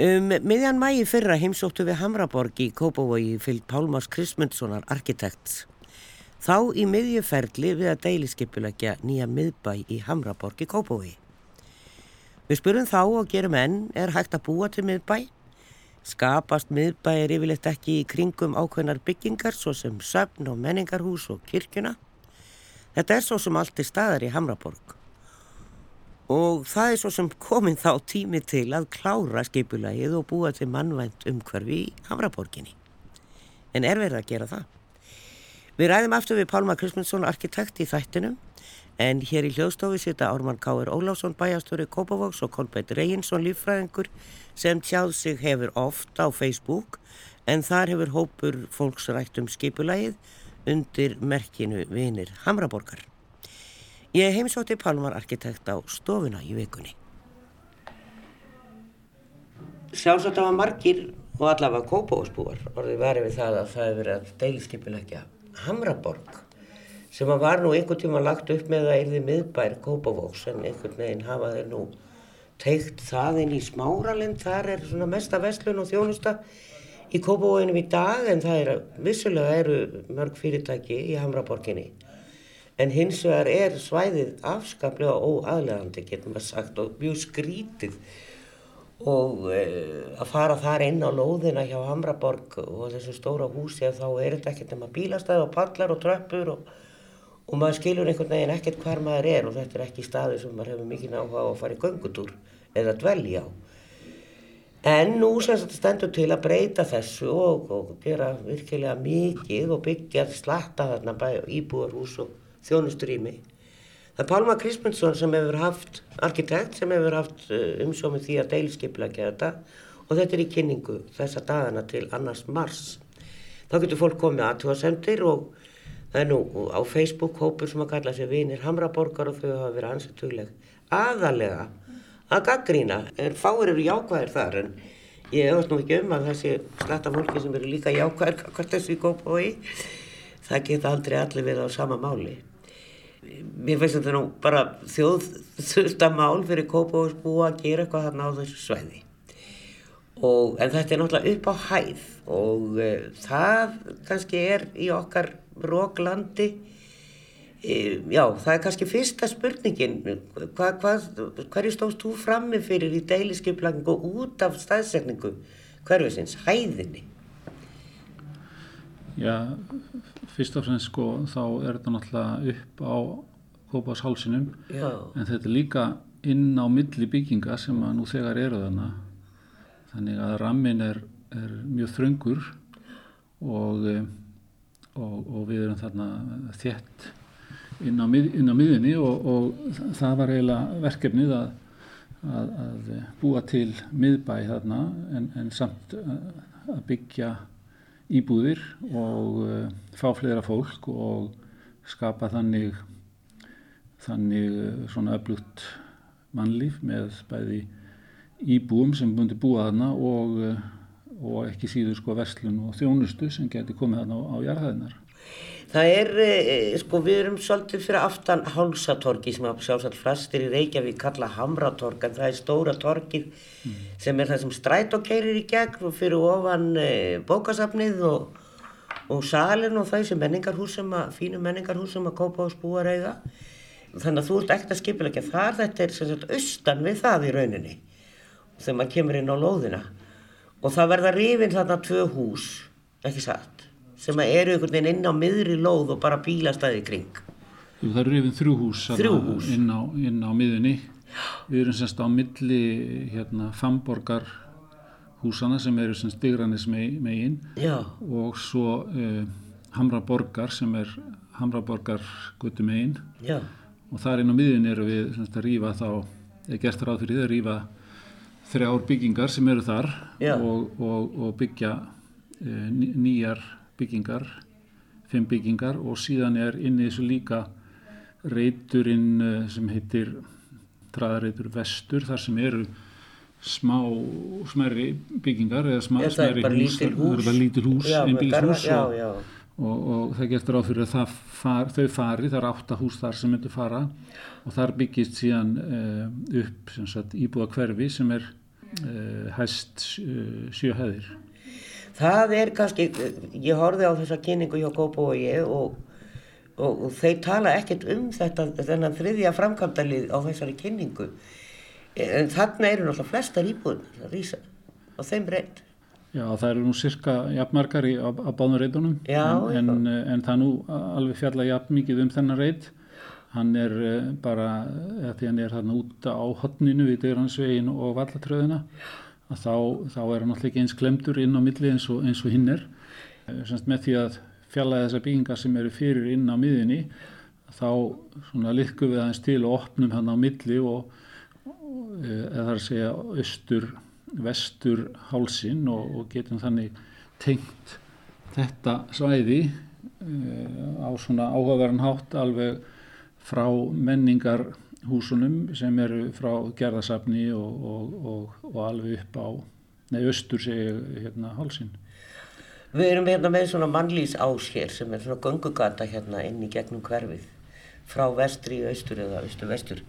Um miðjan mægi fyrra heimsóttu við Hamraborg í Kópavogi fyllt Pálmars Kristmundssonar arkitekts. Þá í miðjuferli við að deiliskepulegja nýja miðbæ í Hamraborg í Kópavogi. Við spurum þá og gerum enn er hægt að búa til miðbæ. Skapast miðbæ er yfirleitt ekki í kringum ákveðnar byggingar svo sem söfn og menningarhús og kirkjuna. Þetta er svo sem allt er staðar í Hamraborg og það er svo sem komin þá tími til að klára skipulagið og búa til mannvænt umhverfi í Hamraborginni. En er verið að gera það? Við ræðum aftur við Pálma Kristmundsson, arkitekt í þættinum, en hér í hljóðstofi sita Ármann Káur Ólásson, bæjastöru Kópavóks og Kolbætt Reyinsson, líffræðingur, sem tjáð sig hefur oft á Facebook, en þar hefur hópur fólksrætt um skipulagið undir merkinu Vinir Hamraborgar. Ég heimsótti Pálmar arkitekt á stofuna í vikunni. Sjálfsagt að var margir og allavega kópáðsbúar orðið verið við það að það hefur verið að deilskipilegja Hamraborg sem að var nú einhvern tíma lagt upp með að erði miðbær kópavóks en einhvern veginn hafa þeir nú teikt það inn í smáralind þar er svona mesta vestlun og þjónusta í kópavóginum í dag en það er vissulega eru mörg fyrirtæki í Hamraborginni en hins vegar er svæðið afskaplega óaðlegandi getur maður sagt og mjög skrítið og e, að fara þar inn á lóðina hjá Hamraborg og þessu stóra húsi að þá er þetta ekkert nema bílastæð og pallar og tröppur og, og maður skilur einhvern veginn ekkert hvar maður er og þetta er ekki staði sem maður hefur mikið náhuga á að fara í göngutúr eða dvelja á. En nú stendur til að breyta þessu og, og gera virkilega mikið og byggja slatta þarna íbúarhús og þjónustrými. Það er Pálma Kristmundsson sem hefur haft, arkitekt sem hefur haft uh, umsómið því að deilskiplega þetta og þetta er í kynningu þessa dagana til annars mars. Þá getur fólk komið aðtúasendir og það er nú á Facebook hópur sem að kalla sig vinir Hamraborgar og þau hafa verið ansættugleg. Aðalega að gaggrína, er fáir eru jákvæðir þar en ég hefast nú ekki um að þessi slatta fólki sem eru líka jákvæðir hvort þessu í góðbói, það geta aldrei allir verið á sama máli mér finnst þetta nú bara þjóðþurftamál fyrir Kópavóks búa að gera eitthvað þarna á þessu sveiði og en þetta er náttúrulega upp á hæð og uh, það kannski er í okkar róklandi uh, já það er kannski fyrsta spurningin. Hva, hva, hverju stóðst þú frammi fyrir í deiliskeiplangu út af staðsetningu hverfisins, hæðinni? Já fyrst og fremst sko þá er þetta náttúrulega upp á Kópás hálsinum en þetta er líka inn á milli bygginga sem að nú þegar eru þannig þannig að rammin er, er mjög þröngur og, eh, og, og við erum þarna þétt inn á, mið, inn á miðunni og, og það var eiginlega verkefnið að, að, að búa til miðbæ þarna en, en samt að byggja íbúðir og uh, fá fleira fólk og skapa þannig þannig uh, svona öflugt mannlíf með bæði íbúum sem bundi búa þarna og, uh, og ekki síður sko verslun og þjónustu sem geti komið þarna á, á jarðaðinar. Það er, eh, sko, við erum svolítið fyrir aftan Hálsatorgi sem að sjálfsagt flestir í Reykjavík kalla Hamratorg en það er stóra torgið mm. sem er það sem stræt og keirir í gegn og fyrir ofan e, bókasafnið og, og salin og það sem menningarhús sem að, fínu menningarhús sem að kópa á spúareiga. Þannig að þú ert ekkert að skipilegja þar, þetta er sagt austan við það í rauninni þegar maður kemur inn á lóðina og það verða rifin þarna tvö hús, ekki satt sem eru einhvern veginn inn á miðri lóð og bara bílastæði kring. Það eru yfir þrjú hús, þrjú hús. Inn, á, inn á miðunni. Við erum semst á milli hérna, famborgar húsana sem eru semst byggrannis megin og svo uh, Hamraborgar sem er Hamraborgar guttu megin Já. og þar inn á miðunni eru við semst að rýfa þá, eða gert ráð fyrir því að rýfa þrjár byggingar sem eru þar og, og, og byggja uh, nýjar byggingar, fimm byggingar og síðan er inn í þessu líka reyturinn eh, sem heitir traðarreitur vestur þar sem eru smá smerri byggingar eða smá, smerri hús, það eru bara lítil hús, einbílshús og, og, og það getur áfyrir að far, þau fari, það er átta hús þar sem myndur fara og þar byggist síðan uh, upp sagt, íbúða hverfi sem er uh, hæst uh, sjöhæðir. Það er kannski, ég horfið á þessa kynningu hjá Góbói og, og, og þeir tala ekkert um þetta, þennan þriðja framkvæmdalið á þessari kynningu. En þarna eru náttúrulega flestar íbúðunar að rýsa á þeim reynd. Já, það eru nú cirka jafnmarkar í, á, á báðum reytunum en, en, en það nú alveg fjalla jafn mikið um þennan reyt. Hann er bara, eða því hann er þarna úta á hotninu við Degransvegin og Vallatröðina þá, þá er hann alltaf ekki eins glemdur inn á milli eins og, og hinn er. Semst með því að fjalla þessar byggingar sem eru fyrir inn á miðinni þá liðkum við aðeins til og opnum hann á milli og eða það er að segja austur vestur hálsin og, og getum þannig tengt þetta svæði uh, á svona áhugaverðan hátt alveg frá menningarhúsunum sem eru frá gerðasafni og, og, og alveg upp á, nei austur segja hérna hálsin. Við erum hérna með svona mannlýs ás hér sem er svona gungugata hérna inn í gegnum hverfið frá vestri í austur eða austur vestur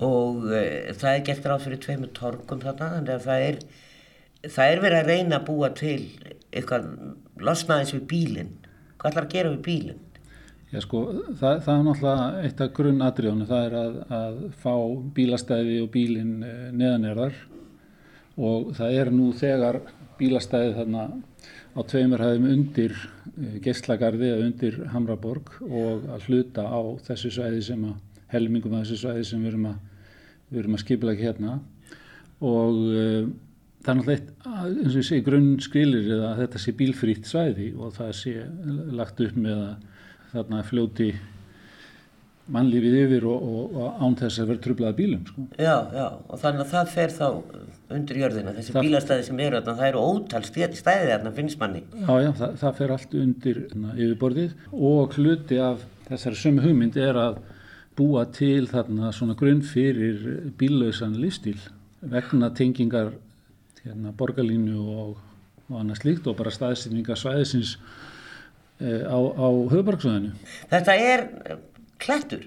og uh, það er gert ráð fyrir tveimur torgum þarna þannig að það er, það er verið að reyna að búa til eitthvað losnaðis við bílinn hvað ætlar að gera við bílinn? Já sko það, það er náttúrulega eitt af grunnatriðunum það er að, að fá bílastæði og bílinn uh, neðanerðar og það er nú þegar bílastæði þarna á tveimur hæðum undir uh, Geislagarði eða undir Hamraborg og að hluta á þessu svæði sem að helmingum af þessu svæði sem við erum að við erum að skipla ekki hérna. Og uh, það er náttúrulega eins og ég segi, grunn skilir að þetta sé bílfrýtt svæði og það sé lagt upp með að þarna fljóti mannlífið yfir og, og, og án þess að vera trublaða bílum sko. Já, já, og þannig að það fer þá undir jörðina, þessi það bílastæði sem eru þarna, það eru ótal stæði þarna finnst manni. Já, já, það, það fer allt undir þarna, yfirborðið og hluti af þessari sömu hugmynd er að búa til þarna svona grunn fyrir bíllausan lífstíl vegna tengingar hérna, borgarlínu og, og annað slíkt og bara staðsynninga svæðisins á, á höfubarksvæðinu. Þetta er klættur?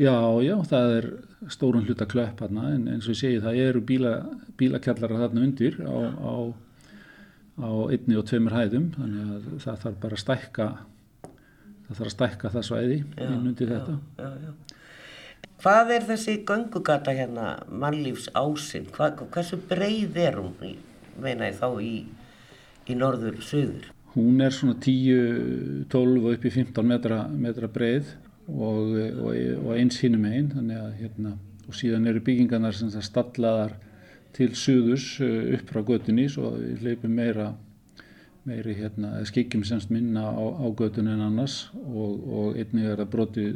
Já, já, það er stórun hluta klöpp hérna en eins og ég segi það eru bíla, bílakjallara þarna undir á, á, á einni og tveimur hæðum þannig að það þarf bara að stækka það þarf að stækka það svæði inn undir þetta. Já, já, já. Hvað er þessi göngugata hérna, mannlífs ásinn? Hversu breið er hún, meina ég þá, í, í norður söður? Hún er svona 10, 12 og upp í 15 metra, metra breið og, og, og eins hinnum einn, að hérna, og síðan eru byggingarnar sem það stallaðar til söðurs uh, upp frá göttunni, svo við leipum meira, meiri hérna, skikjum semst minna á, á göttunni en annars og, og einnig er það brotið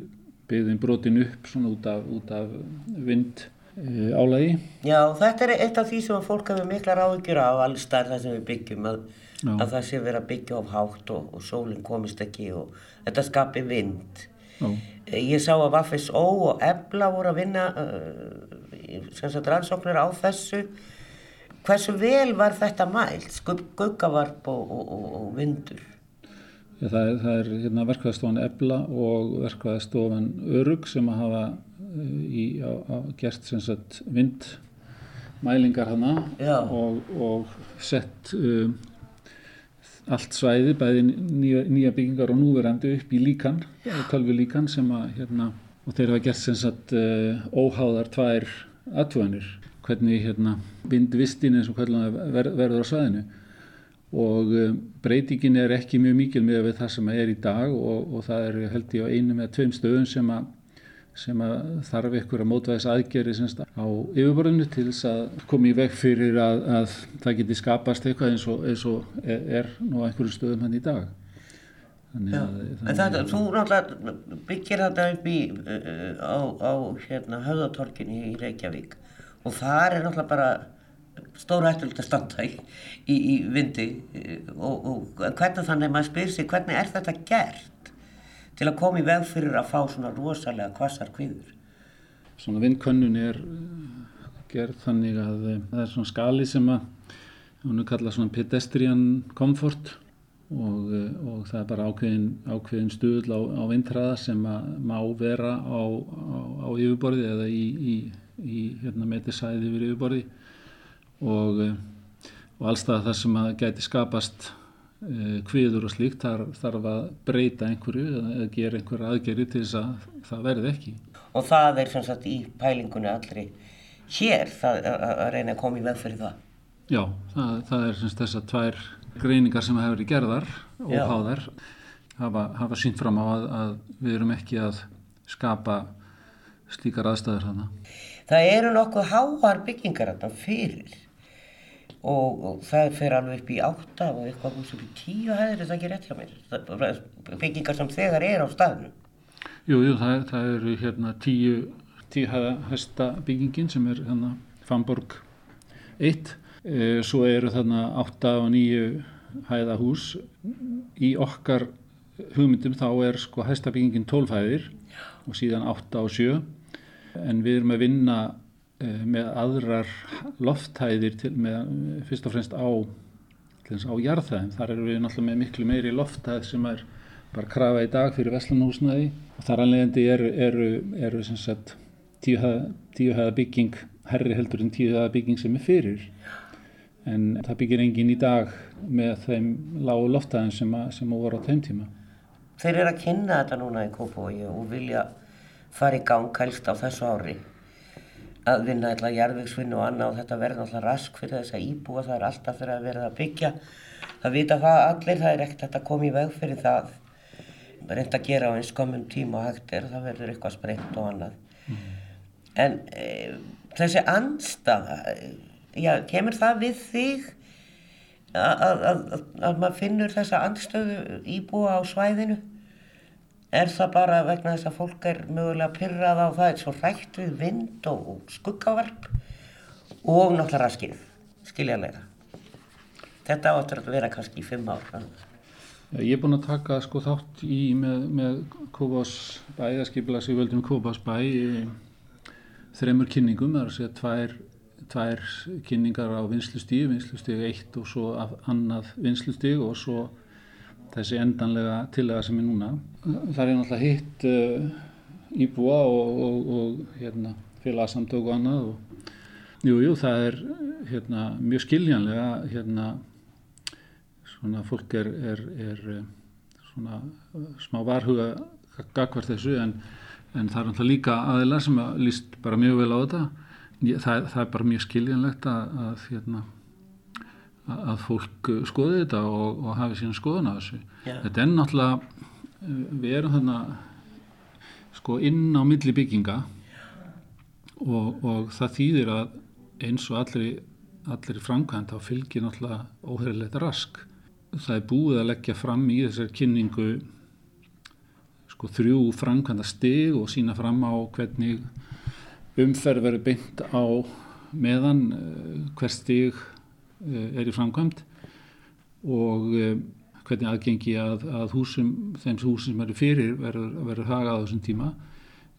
byggðin brotin upp svona út af, út af vind e, álægi. Já, þetta er eitt af því sem að fólk hefur mikla ráðgjur á alls starf það sem við byggjum að, að það sé verið að byggja of hátt og, og sólinn komist ekki og þetta skapi vind. Já. Ég sá að Ó og Ebla voru að vinna uh, rannsóknir á þessu. Hversu vel var þetta mælt, guggavarp og, og, og vindur? Já, það er, það er hérna, verkvæðastofan Ebla og verkvæðastofan Örug sem að hafa í, á, á, gert sagt, vindmælingar hana og, og sett um, allt svæði, bæði nýja, nýja byggingar og núverandi upp í líkan, tölvi líkan sem að hérna, og þeir hafa gert sem sagt uh, óháðar tvær aðtúanir, hvernig hérna, vindvistin eins og hvernig það verður á svæðinu. Og um, breytingin er ekki mjög mikil með það sem er í dag og, og það er held ég á einu með tveim stöðum sem að, sem að þarf ykkur að mótvæðis aðgeri semst, á yfirborðinu til þess að koma í veg fyrir að, að það geti skapast eitthvað eins og, eins og er, nú á einhverju stöðum hann í dag. Þannig að, en það, þú náttúrulega byggir þetta upp í, uh, á, á hérna, höfðatorkinni í Reykjavík og þar er náttúrulega bara stóra hættulegt að standa í, í, í vindi og, og hvernig þannig maður spyr sig hvernig er þetta gert til að koma í veg fyrir að fá svona rosalega kvassar kviður. Svona vindkönnun er gerð þannig að uh, það er svona skali sem að hún er kallað svona pedestrian comfort og, uh, og það er bara ákveðin, ákveðin stuðl á, á vindhraða sem að má vera á, á, á yfirborði eða í, í, í hérna, metisæði yfir yfirborði. Og, og allstað það sem að gæti skapast kviður og slíkt þar, þarf að breyta einhverju eða gera einhverju aðgeri til þess að það verði ekki. Og það er sem sagt í pælingunni allri hér það, að reyna að koma í veg fyrir það? Já, það, það er sem sagt þessar tvær greiningar sem hefur verið gerðar og háðar hafa, hafa sínt fram á að, að við erum ekki að skapa slíkar aðstæður þarna. Það eru nokkuð háar byggingar þetta fyrir og, og það fer alveg upp í átta og eitthvað hús upp í tíu hæðir, er það ekki rétt hjá mér? Það, byggingar sem þegar er á staðinu. Jú, jú, það, það eru hérna tíu, tíu hæða hæsta byggingin sem er hérna Famborg 1. E, svo eru þarna átta og nýju hæða hús. Í okkar hugmyndum þá er sko hæsta byggingin 12 hæðir og síðan 8 og 7 en við erum að vinna Eh, með aðrar lofthæðir til, með, fyrst og fremst á, á jarðhæðin. Þar eru við náttúrulega með miklu meiri lofthæð sem er bara krafa í dag fyrir veslanhúsnaði og þar alvegandi eru, eru, eru tíuhæða bygging, herri heldur en tíuhæða bygging sem er fyrir. En það byggir engin í dag með þeim lágu lofthæðin sem, að, sem voru á þeim tíma. Þeir eru að kynna þetta núna í Kópavogi og vilja fara í gang helst á þessu ári að vinna alltaf jarðvegsvinnu og annað og þetta verður alltaf rask fyrir þess að íbúa það er alltaf fyrir að verða að byggja. Það vita hvað allir, það er ekkert að koma í veg fyrir það. Reynd að gera á eins komum tíma og hægt er það verður eitthvað spreytt og annað. Mm. en e, þessi anstaða já, kemur það við þig að maður finnur þessa anstöðu íbúa á svæðinu er það bara vegna þess að fólk er mögulega pyrrað á það, er svo rætt við vind og skuggavarp og náttúrulega raskið, skiljanlega. Þetta áttur að vera kannski í fimm ár. Ég er búinn að taka sko þátt í með, með Kópás bæ, eða skipilags í völdum Kópás bæ þreymur kynningum, það er að segja tvær, tvær kynningar á vinslustíð, vinslustíð 1 og svo annað vinslustíð og svo þessi endanlega tillega sem er núna. Það er náttúrulega hitt uh, íbúa og, og, og hérna, félagsamtök og annað og jújú jú, það er hérna, mjög skiljanlega hérna svona fólk er, er, er svona smá varhuga gagvar þessu en, en það er náttúrulega líka aðila sem líst bara mjög vel á þetta. Það, það er bara mjög skiljanlegt að, að hérna að fólk skoði þetta og, og hafi sín skoðun á þessu. Yeah. Þetta er náttúrulega, eh, við erum þarna sko inn á milli bygginga og, og það þýðir að eins og allir, allir framkvæmt þá fylgir náttúrulega óherilegt rask. Það er búið að leggja fram í þessar kynningu sko þrjú framkvæmda stig og sína fram á hvernig umferð verður beint á meðan eh, hver stig Eh, er í framkvæmt og eh, hvernig aðgengi að, að húsum, þeim húsum sem eru fyrir verður, hagað á þessum tíma.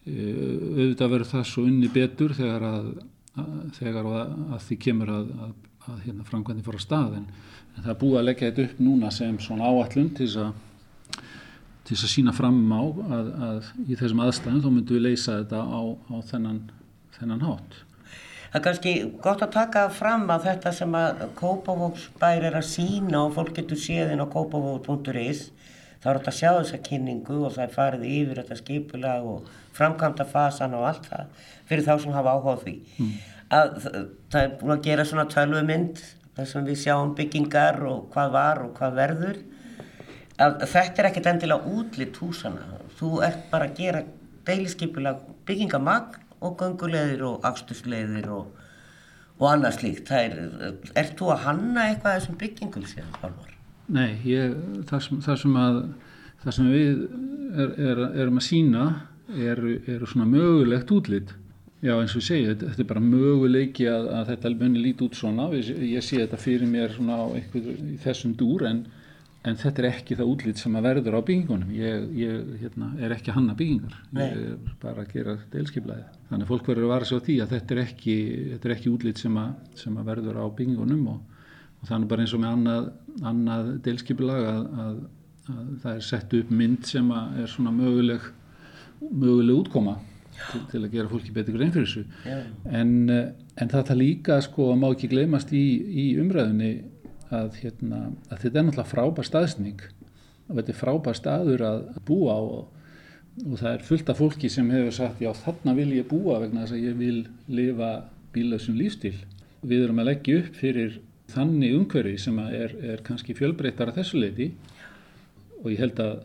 Eh, auðvitað verður það svo unni betur þegar að, að þegar að, að því kemur að hérna, framkvæmdi fór á stað en, en það er búið að leggja þetta upp núna sem svona áallun til þess að til þess að sína fram á að í þessum aðstæðum þá myndum við leysa þetta á, á þennan, þennan hátt Það er kannski gott að taka fram að þetta sem að Kópavóksbær er að sína og fólk getur séðin á kópavók.is þá er þetta að sjá þessa kynningu og það er farið yfir þetta skipulag og framkvæmda fasan og allt það fyrir þá sem hafa áhuga því. Mm. Að, það er búin að gera svona tölvumynd þar sem við sjáum byggingar og hvað var og hvað verður. Að, þetta er ekkert endilega útlitt húsana. Þú ert bara að gera deilisskipulag byggingamagn og gangulegðir og axtuslegðir og, og annað slíkt. Er, er þú að hanna eitthvað þessum byggingum síðan, Pálmar? Nei, ég, það, sem, það, sem að, það sem við er, er, erum að sína eru er svona mögulegt útlitt. Já eins og ég segi, þetta, þetta er bara möguleiki að, að þetta muni líti út svona. Ég, ég sé þetta fyrir mér svona á eitthvað í þessum dúr en en þetta er ekki það útlýtt sem að verður á byggingunum. Ég, ég hérna, er ekki hanna byggingar. Nei. ég er bara að gera deilskiplæði þannig að fólk verður að vara á því að þetta er ekki, ekki útlýtt sem, sem að verður á byggingunum og, og þannig bara eins og með annað, annað deilskiplæg að, að, að það er sett upp mynd sem er svona möguleg möguleg útkoma til, til að gera fólki betur grein fyrir þessu. En, en það það líka sko að má ekki glemast í, í umræðunni að, hérna, að þetta er náttúrulega frábær staðsning og þetta er frábær staður að búa á og, og það er fullt af fólki sem hefur sagt já þarna vil ég búa vegna þess að ég vil lifa bílaðsum lífstíl. Við erum að leggja upp fyrir þannig umhverfi sem er, er kannski fjölbreyttar að þessu leiti og ég held að,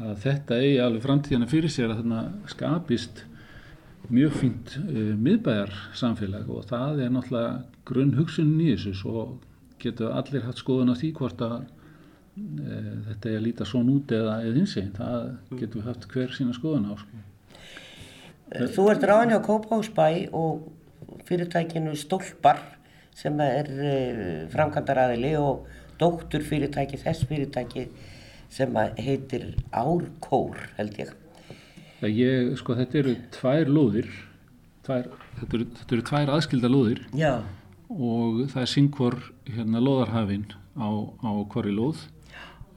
að þetta eigi alveg framtíðana fyrir sér að þarna skapist mjög fínt uh, miðbæjar samfélag og það er náttúrulega grunn hugsunin í þessu svo getur allir hatt skoðun á því hvort að uh, þetta er að líta svona út eða eða hinsinn, það getur við haft hver sína skoðun á sko. Þú ert ráðin hjá Kópáhúsbæ og fyrirtækinu Stólpar sem er uh, framkvæmdaraðili og dóttur fyrirtæki þess fyrirtæki sem heitir Árkór held ég. Ég, sko, þetta eru tvær lóðir, tvær, þetta, eru, þetta eru tvær aðskilda lóðir Já. Og það er syngvor hérna lóðarhafinn á, á hverju lóð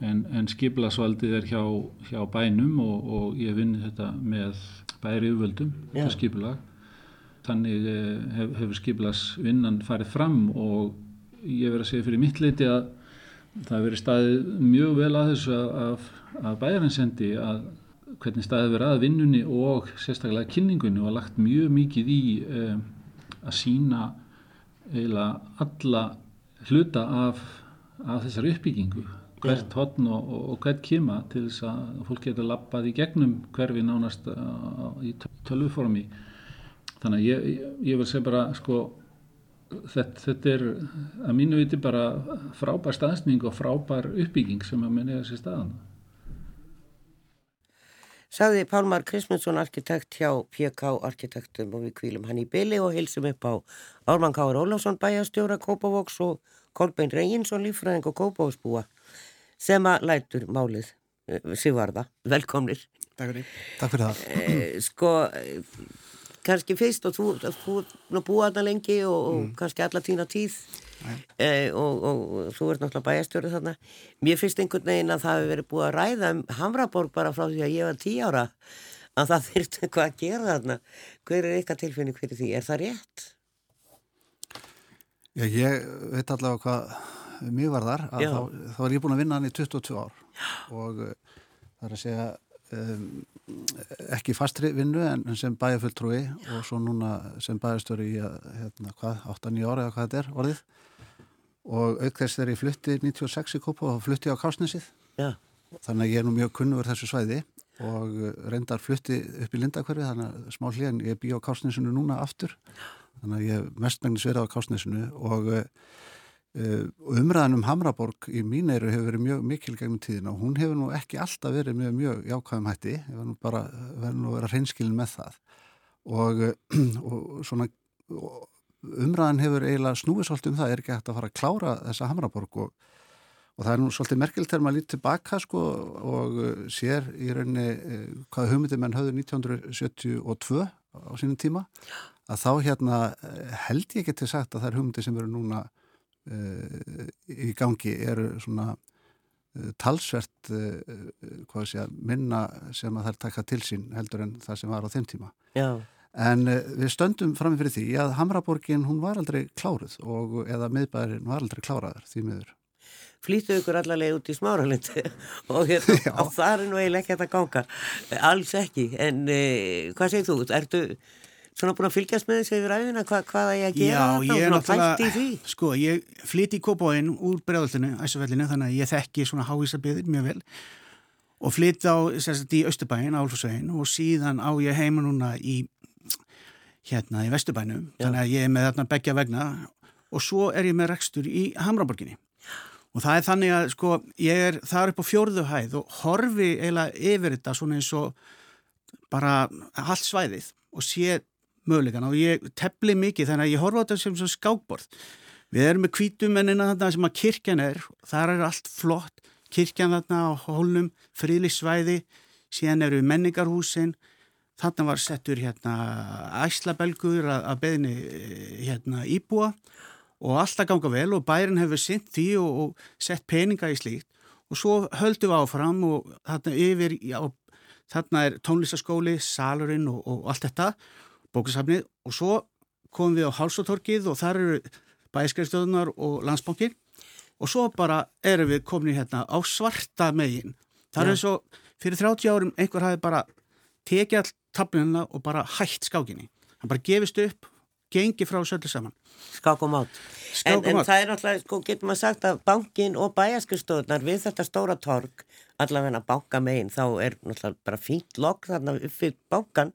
en, en skiplasvaldið er hjá, hjá bænum og, og ég vinn þetta með bæri yfirvöldum, þetta skipulag. Þannig eh, hef, hefur skiplasvinnan farið fram og ég verið að segja fyrir mitt leiti að það verið staðið mjög vel að þessu að, að bæjarins sendi að hvernig staðið verið að vinnunni og sérstaklega kynningunni og lagt mjög mikið í um, að sína eiginlega alla hluta af, af þessari uppbyggingu. Hvert hodn og, og, og hvert kima til þess að fólk getur lappað í gegnum hverfi nánast uh, í tölvuformi. Þannig að ég, ég, ég vil segja bara sko þetta, þetta er að mínu viti bara frábær staðsning og frábær uppbygging sem að menna þessi staðan Saði Pálmar Krismundsson arkitekt hjá PK Arkitektum og við kvílum hann í byli og hilsum upp á Ármann Káur Ólafsson bæjastjóra Kópavóks og Kolbein Reyinsson lífræðing og Kópavóksbúa sem að lætur málið eh, Sigvarða. Velkomnir. Takk fyrir, Takk fyrir það. Eh, sko, kannski fyrst og þú, þú búið aðna lengi og, og mm. kannski alla tína tíð Eh, og, og, þú ert náttúrulega bæjastjóri þarna. Mér finnst einhvern veginn að það hefur verið búið að ræða um Hamraborg bara frá því að ég var tí ára að það þurfti eitthvað að gera þarna. Hver er eitthvað tilfinning fyrir því, er það rétt? Já, ég veit allavega hvað mjög var þar, að þá, þá er ég búin að vinna hann í 22 ár. Já. og uh, það er að segja um, ekki fastri vinnu en sem bæjafulltrúi og svo núna sem bæjastöru í hérna, hvað, 8-9 ára eða hvað þetta er orðið og auk þess þegar ég flutti 96 í Kópa og flutti á Kásnesið Já. þannig að ég er nú mjög kunnur þessu svæði og reyndar flutti upp í Lindakverfi þannig að smá hlýjan ég bí á Kásnesinu núna aftur. Þannig að ég mestmengnis verið á Kásnesinu og uh, umræðan um Hamraborg í mín eiru hefur verið mjög mikil gegnum tíðina og hún hefur nú ekki alltaf verið mjög, mjög jákvæðum hætti, ég verður nú bara nú að vera hreinskilin með það. Og, og svona og, umræðan hefur eiginlega snúið svolítið um það, er ekki hægt að fara að klára þessa Hamraborg og, og það er nú svolítið merkilt þegar maður lítið tilbaka sko og uh, sér í rauninni uh, hvað hugmyndið menn höfðu 1972 á sínum tíma að þá hérna uh, held ég ekki til sagt að það er hugmyndið sem eru núna uh, í gangi eru svona uh, talsvert uh, sé, minna sem að það er takað til sín heldur en það sem var á þeim tíma. Já En uh, við stöndum framifyrir því að Hamraborgin hún var aldrei kláruð og eða miðbæðin var aldrei kláraður því miður. Flýttu ykkur allavega út í smáralindi og hérna, það er nú eiginlega ekki að ganga, alls ekki. En uh, hvað segir þú? Ertu svona búin að fylgjast með þessu yfir æfina? Hva, hvað er ég að gera Já, þetta? Ég er náttúrulega, sko, ég flyti í kópáinn úr bregðaltinu, æsufellinu, þannig að ég þekki svona háísabiðir mjög vel og flytt á, sérstaklega í Östubæin, Álfusvegin og síðan á ég heima núna í hérna í Vesturbænum. Já. þannig að ég er með þarna begja vegna og svo er ég með rekstur í Hamraborginni. Og það er þannig að sko ég er þar upp á fjórðu hæð og horfi eiginlega yfir þetta svona eins og bara allt svæðið og sé mögulegan og ég tefli mikið þannig að ég horfa á þetta sem skákborð. Við erum með kvítumennina þarna sem að kirkjan er. Þar er allt flott. Kirkjan þarna á hólnum fríðlisvæði síðan eru menningarhúsin Þarna var settur hérna æslabelgur að, að beðni hérna íbúa og alltaf ganga vel og bærin hefur synt því og, og sett peninga í slíkt. Og svo höldum við áfram og þarna yfir, já, þarna er tónlistaskóli, salurinn og, og allt þetta, bókasafnið. Og svo komum við á Hálsatorkið og þar eru bæskriðstöðunar og landsbókin og svo bara erum við komin hérna á svarta megin. Það er svo, fyrir 30 árum einhver hafi bara tekið all tablunina og bara hætt skákinni. Hann bara gefist upp, gengi frá söllu saman. Skák og mát. Skák og en, en það er náttúrulega, sko, getur maður sagt að bankin og bæjaskristóðunar við þetta stóra torg, allavega banka megin, þá er náttúrulega bara fínt lokk þarna upp fyrir bankan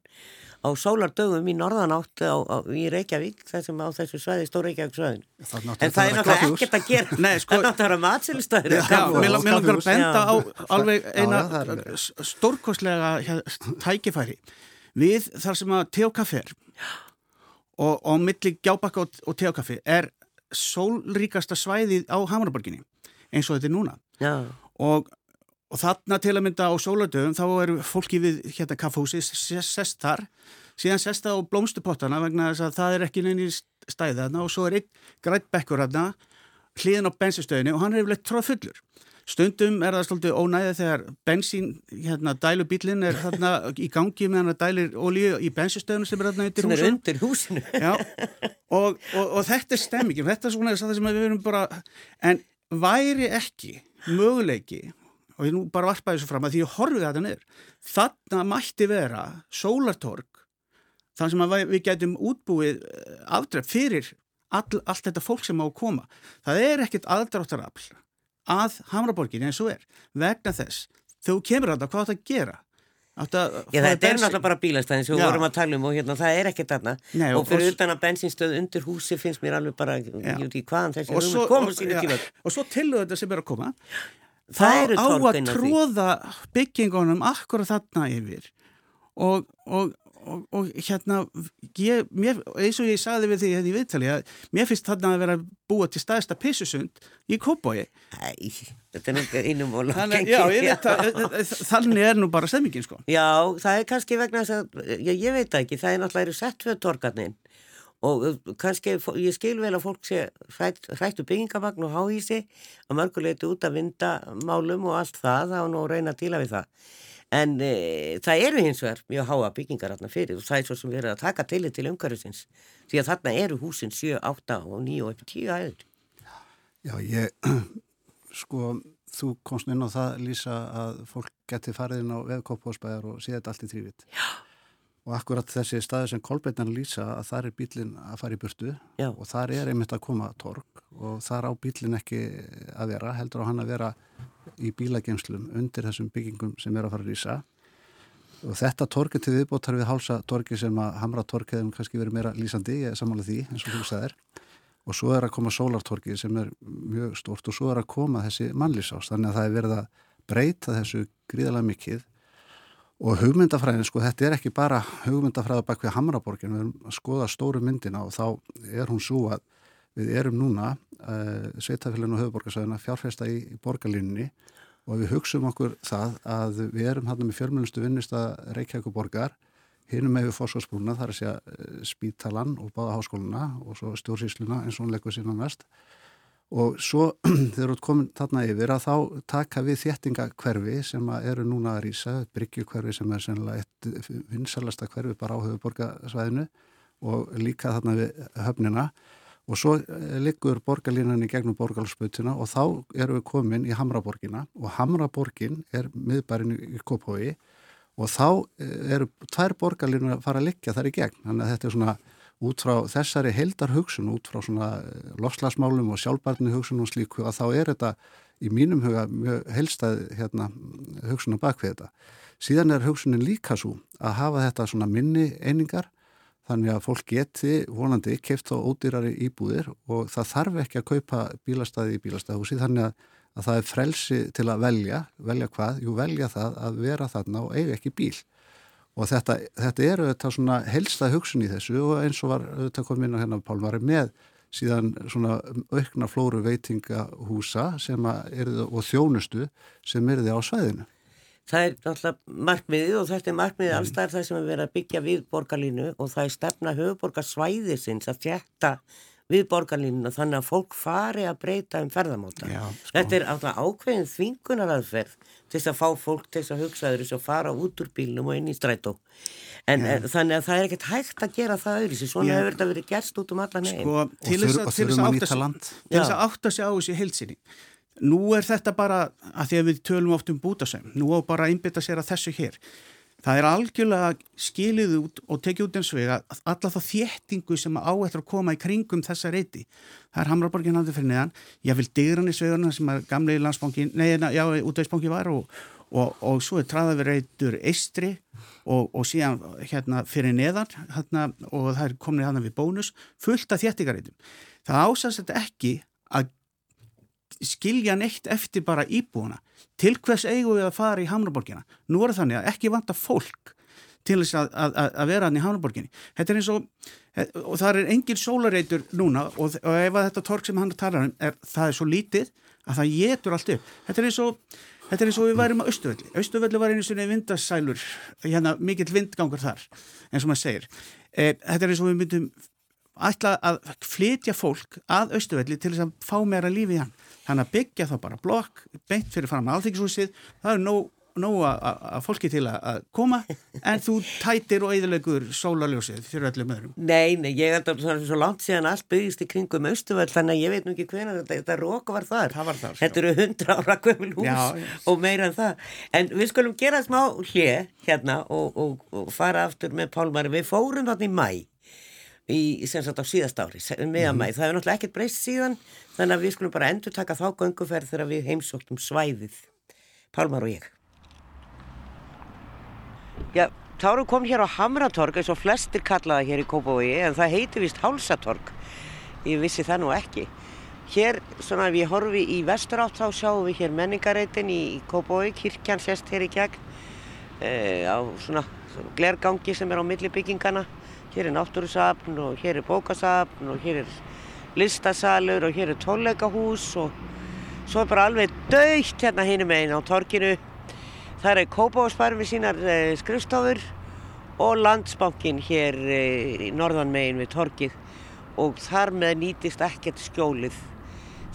á sólardögum í norðanátt á, á, í Reykjavík, þessum á þessu svæði, stór Reykjavík svæðin. En það er náttúrulega ekkert að gera, Nei, sko- það er náttúrulega matsilistöður. Já, mér langar að benda á alveg eina já, það er alveg. s- stórkostlega hér- tækifæri við þar sem að teokaffi er. Og, og milli gjábakka og, og teokaffi er sólríkasta svæðið á Hamaraborginni eins og þetta er núna. Já, og, og þarna til að mynda á sóladöfum þá eru fólki við hérna kaffhúsi sest þar, síðan sest það á blómstupottana vegna þess að það er ekki neini stæði þarna og svo er einn grætt bekkur þarna hliðin á bensinstöðinu og hann er yfirleitt tróð fullur stundum er það svolítið ónæðið þegar bensín, hérna, dælubílinn er þarna í gangi meðan það dælir olíu í bensinstöðinu sem er þarna undir sem er undir húsinu. Já, og, og, og þetta er stemmingin, þetta er svona það sem við erum bara, en væri ekki möguleiki, og ég nú bara varpaði þessu fram að því ég horfið þetta niður, þarna mætti vera sólartorg, þannig sem við- við getum útbúið afdrepp fyrir all, allt þetta fólk sem á að koma. Það er ekkit aðdráttarafl að Hamraborgin eins og er, vegna þess, þú kemur að það, hvað átt að gera? Já, þetta er náttúrulega bara bílastæðin sem við vorum að tala um og hérna, það er ekkert Nei, og fyrir og- utan að bensinstöð undir húsi finnst mér alveg bara, ekki hvaðan þessi og svo, ja, svo tilhauðu þetta sem er að koma. Það á að tróða byggingunum akkur þarna yfir. Og, og, og, og hérna ég, mér, eins og ég sagði við því hérna í viðtali að mér finnst þarna að vera búa til staðista pissusund í Kópói Æ, þetta er nú einum og að þannig er nú bara stemmingin sko. Já, það er kannski vegna þess að, já, ég veit ekki, það er náttúrulega sett fyrir torgarnin og uh, kannski, ég skil vel að fólk sé hrætt, hrættu byggingavagn og háhísi að mörguleiti út að vinda málum og allt það, þá nú reyna að díla við það. En e, það eru hins vegar mjög háa byggingar þarna fyrir og það er svo sem verið að taka til til umhverfisins. Því að þarna eru húsin 7, 8 og 9 og upp í 10 aður. Já, ég, sko, þú komst inn á það, Lísa, að fólk geti farið inn á veðkópásbæðar og séð þetta allt í þrývit. Já. Og akkurat þessi staði sem Kolbeinan lýsa að það er bílinn að fara í burtu Já. og þar er einmitt að koma torg og þar á bílinn ekki að vera, heldur á hann að vera í bílagemslum undir þessum byggingum sem er að fara að lýsa. Og þetta torgið til viðbótar við hálsa torgi sem að hamra torgið hefum kannski verið meira lýsandi, ég er sammála því eins og þú sagðir og svo er að koma sólartorkið sem er mjög stort og svo er að koma þessi mannlýsás þannig að það er verið að breyta þessu gríðalega mikið og hugmyndafræðin sko þetta er ekki bara hugmyndafræða bak við Hamraborgin við erum að skoða stóru myndina og þá er hún svo að við erum núna uh, sveitafélagin og höfuborgarsæðina fjárfesta í, í borgarlínunni og við hugsaum okkur það að við erum hann með fjölmjölustu vinnist að Reykjavík borgar hinum með við fórsvarsbrúna, það er eh, spítalan og báða háskóluna og svo stjórnsýsluna eins og hún leggur sína mest og svo þegar þú ert komin þarna yfir að þá taka við þéttingakverfi sem eru núna að rýsa, bryggjukverfi sem er sennilega eitt vinsalasta hverfi bara á höfuborgarsvæðinu og líka þarna við höfnina og svo eh, liggur borgarlínan í gegnum borgarlspötuna og þá erum við komin í Hamraborgina og Hamraborgin er miðbærin í Kópói og þá eh, eru tvær borgarlínur að fara að liggja þar í gegn. Þannig að þetta er svona út frá þessari heldar hugsun, út frá svona lofslagsmálum og sjálfbarni hugsun og slíku að þá er þetta í mínum huga helstað hérna, hugsun á bakvið þetta. Síðan er hugsunin líka svo að hafa þetta svona minni einingar þannig að fólk geti vonandi keft á ódýrari íbúðir og það þarf ekki að kaupa bílastæði í bílastæðhúsi þannig að að það er frelsi til að velja, velja hvað? Jú, velja það að vera þarna og eiga ekki bíl. Og þetta, þetta eru þetta svona helsta hugsun í þessu og eins og var auðvitað komið inn á hennar pálmari með síðan svona aukna flóru veitingahúsa sem eru og þjónustu sem eru þið á svæðinu. Það er náttúrulega markmiðið og þetta er markmiðið allstæðar það sem er verið að byggja við borgarlínu og það er stefna höfuborgarsvæðisins að þjætta við borgarlínuna þannig að fólk fari að breyta um ferðamáta. Já, sko. Þetta er ákveðin þvingunaraðferð til þess að fá fólk til þess að hugsa þess að fara út úr bílnum og inn í strætó. En er, þannig að það er ekkert hægt að gera það öðru svona Já. hefur þetta verið gerst út um allan heim. sko, til þess að, átta sig- land. til þess Já. að átta sig á þessu heilsinni nú er þetta bara að því að við tölum oft um bútasömm nú á bara að einbytta sér að þessu hér það er algjörlega skilið út og tekið út eins veg að alla þá þéttingu sem á eftir að koma í kringum þessa reyti það er Hamraborgin haldið fyrir neðan ég vil digran í svegarna sem að gamlega landsbankin nei, já, útvegsbanki var og, og, og svo er traðaverreitur eistri og, og síðan hérna fyrir neðan hérna, og það er komin hérna við bónus fullt af þéttingareitum það ásast ekki að skilja neitt eftir bara íbúuna til hvers eigum við að fara í Hamraborgina nú er þannig að ekki vanta fólk til þess að, að, að- vera hann í Hamraborginni þetta er eins og og það er engin sólareitur núna og, og ef þetta tork sem hann talar um er, það er svo lítið að það getur allt upp þetta er eins og er eins og við værim á Östuvelli. Östuvelli var einu svona vindasælur, hérna mikill vindgangur þar, eins og maður segir. E, þetta er eins og við myndum ætla að flytja fólk að Östuvelli til þess að fá meira lífi í hann. Þannig að byggja þá bara blokk, beint fyrir fram að alþyggisúsið, það er nóg, nóg að, fólki til að, koma, en þú tætir og eðilegur sólarljósið fyrir öllum öðrum. Nei, nei, ég held að það er svo langt síðan allt byggist í kringum Östuvöld þannig að ég veit nú ekki hvenar þetta, þetta rók var þar. Var þar. Þetta eru hundra ára gömul hús Já, og meira en það. En við skulum gera smá hlið hérna og, og, og fara aftur með Pálmari. Við fórum þarna í mæ, í, sem sagt á síðast ári, se- um meða Mhm. Það er náttúrulega ekkert breyst síðan þannig að við skulum bara endur taka þá gönguferð þegar við heimsóttum svæðið. Pálmar og ég. Já, Táru kom hér á Hamratorg eins og flestir kallaða hér í Kópavogi en það heiti vist Hálsatorg. Ég vissi það nú ekki. Hér, svona ef ég horfi í vestur átt þá sjáum við hér menningareitin í Kópavogi, kirkjan sést hér í gegn e, á svona, svona glergangi sem er á milli byggingana. Hér er náttúrusafn og hér er bókasafn og hér er listasalur og hér er tónleikahús og svo er bara alveg dögt hérna hinum einn á torginu. Það er Kópavósbær við sínar uh, skrifstofur og landsbankin hér uh, í norðan megin við torgið og þar með nýtist ekkert skjólið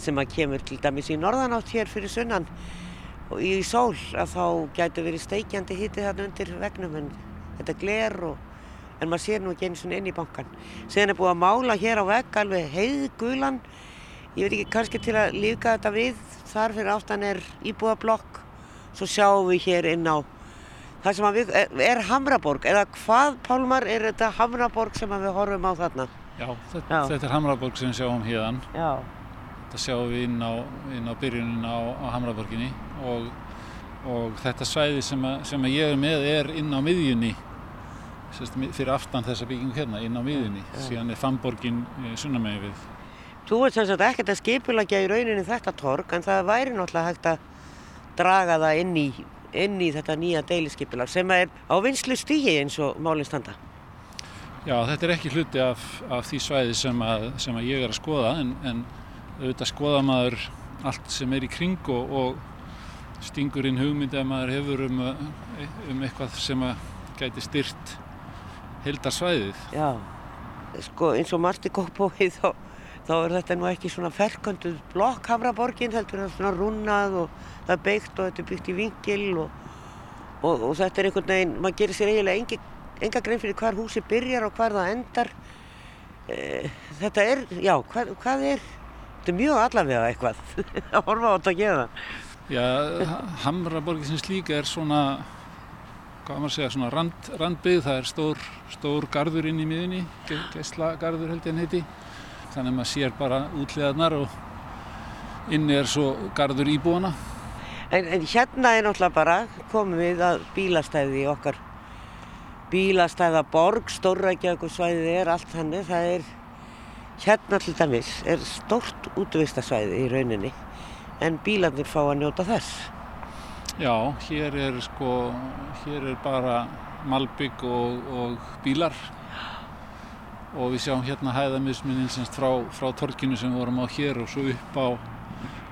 sem að kemur til dæmis í norðanátt hér fyrir sunnan og í sól að þá gætu verið steikjandi hitti þarna undir vegnum en þetta er gler og en maður sér nú ekki eins og inn í bankan. Síðan er búið að mála hér á vegg alveg heiðgulan ég veit ekki kannski til að líka þetta við þar fyrir áttan er íbúðablokk svo sjáum við hér inn á það sem við, er, er Hamraborg eða hvað Pálmar er þetta Hamraborg sem að við horfum á þarna Já, þetta, Já. þetta er Hamraborg sem við sjáum hérðan. Já, Þetta sjáum við inn á, inn á byrjunin á, á Hamraborginni og, og þetta svæði sem, að, sem að ég er með er inn á miðjunni sérst, fyrir aftan þessa byggingu hérna, inn á miðjunni. Síðan er Famborgin sunnamegi við. þú ert sem sagt ekkert að skipulagja í rauninni þetta torg en það væri náttúrulega hægt að draga það inn í, inn í þetta nýja deiliskipulag sem er á vinslu stígi eins og málinn standa Já, þetta er ekki hluti af, af því svæði sem að, sem að ég er að skoða en, en auðvitað skoða maður allt sem er í kring og, og stingur inn hugmyndi að maður hefur um, uh, um eitthvað sem að gæti styrt heildarsvæðið. Já, sko eins og margt í Kópói þá, þá er þetta nú ekki svona ferkönduð blokk Hamraborgin heldur það er svona rúnað og það er byggt og þetta er byggt í vingil og, og, og þetta er einhvern veginn, maður gerir sér eiginlega engi, enga grein fyrir hvar húsi byrjar og hvar það endar. E, þetta er, já, hvað, hvað er, þetta er mjög allavega eitthvað að horfa á þetta að geða. Já, Hamraborgin sem slíka er svona, hvað maður að segja, svona rand, randbyggð, það er stór, stór garður inn í miðunni, gæsla garður held ég hann heiti. Þannig að maður sér bara útliðarnar og inni er svo garður íbúana. En, en hérna er náttúrulega bara komum við að bílastæði í okkar bílastæða borg, stórrækjaðu svæðið er allt þannig, það er hérna til dæmis er stórt útvistasvæði í rauninni en bílarnir fá að njóta þess. Já, hér er sko, hér er bara malbygg og, og bílar. Og við sjáum hérna hæðamisminnin semst frá, frá torkinu sem vorum á hér og svo upp á,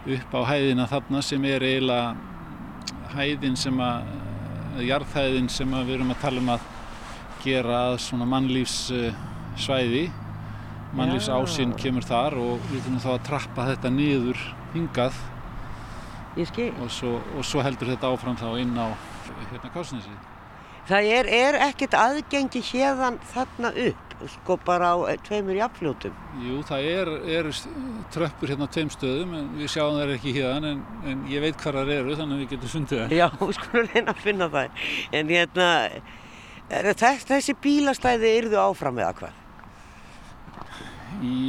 upp á hæðina þarna sem er eiginlega hæðin sem að, jarðhæðin sem að við erum að tala um að gera að svona mannlífs svæði mannlýfs ásinn kemur þar og við þurfum þá að trappa þetta niður hingað Ég skil. og svo, og svo heldur þetta áfram þá inn á hérna Kásnesi. Það er, er ekkert aðgengi hérðan þarna upp, sko bara á eh, tveimur jafnfljótum. Jú, það er, er tröppur hérna á tveim stöðum en við sjáum það ekki hérna en, en ég veit hvað það eru þannig að við getum fundið það. Já, við skulum reyna að finna það. En hérna, þess, þessi bílastæði yrðu áfram eða hvað?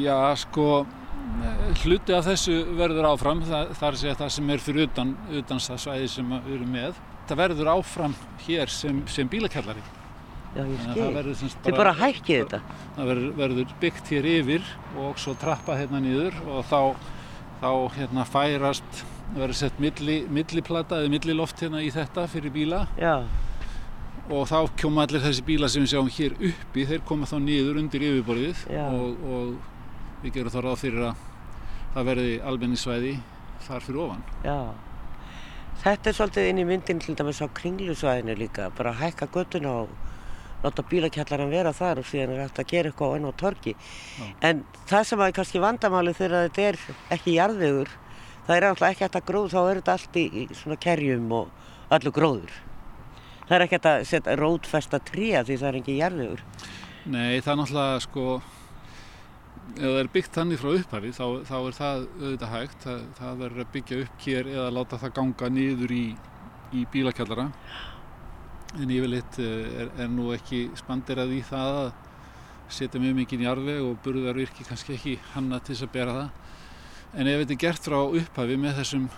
Já, sko, hluti af þessu verður áfram, það, að segja það sem er fyrir utan, utan það svæði sem við erum með. Það verður áfram hér sem, sem bílakjallari. Já, það verður Þið bara hækkið þetta. það verður, verður byggt hér yfir og svo trappa hérna niður og þá, þá hérna færast, verður sett milli, milliplata eða milliloft hérna í þetta fyrir bíla Já, og þá koma allir þessi bíla sem við sjáum hér uppi, þeir koma þá niður undir yfirborðið og, og við gerum þá ráð fyrir að það verði almenningssvæði þar fyrir ofan. já. Þetta er svolítið inn í myndin til dæmis á kringlusvæðinu líka, bara hækka göttuna og láta bílakjallaran vera þar og síðan er hægt að gera eitthvað enn á torgi. En það sem er kannski vandamáli þegar þetta er ekki jarðvegur, það er alltaf ekki að gróð, þá er þetta allt í, svona kerjum og allur gróður. Það er ekki hægt að setja rótfesta tría því það er ekki jarðvegur. Nei, það er náttúrulega sko ef það er byggt þannig frá upphafi þá, þá er það auðvitað hægt. Það, það verður að byggja upp hér eða láta það ganga niður í, í bílakjallara. En yfirleitt eh, er, er nú ekki spandirað í það að setja mjög mikið í jarðveg og burðarvirki kannski ekki hanna til þess að bera það. En ef þetta er gert frá upphafi með þessum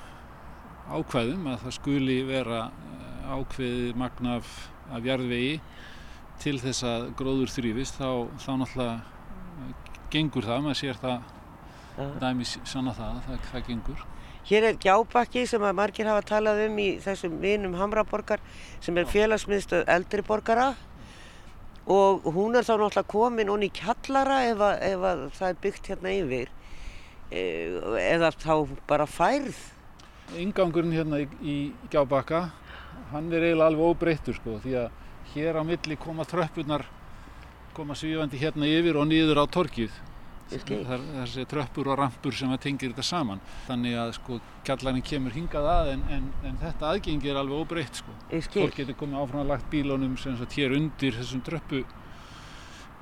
ákvæðum að það skuli vera eh, ákveðið magna af, af jarðvegi til þess að gróður þrýfist þá, þá náttúrulega eh, gengur það, maður sér það Já. dæmi sanna það, það, það gengur Hér er gjábakki sem að margir hafa talað um í þessum vinum Hamraborgar sem er félagsmiðstöð eldri borgara og hún er þá náttúrulega komin onni í kjallara ef, að, ef að það er byggt hérna yfir Eh, eða þá bara færð. Ingangurinn hérna í, í Gjábakka hann er eiginlega alveg óbreyttur sko því að hér á milli koma tröppurnar koma svífandi hérna yfir og niður á torkið það þessi tröppur og rampur sem að tengir þetta saman. Þannig að sko kjallarinn kemur hingað að en, en, en þetta aðgengi er alveg óbreytt sko. Fólk getur komið áfram að lagt bílunum sem hér undir þessum tröppu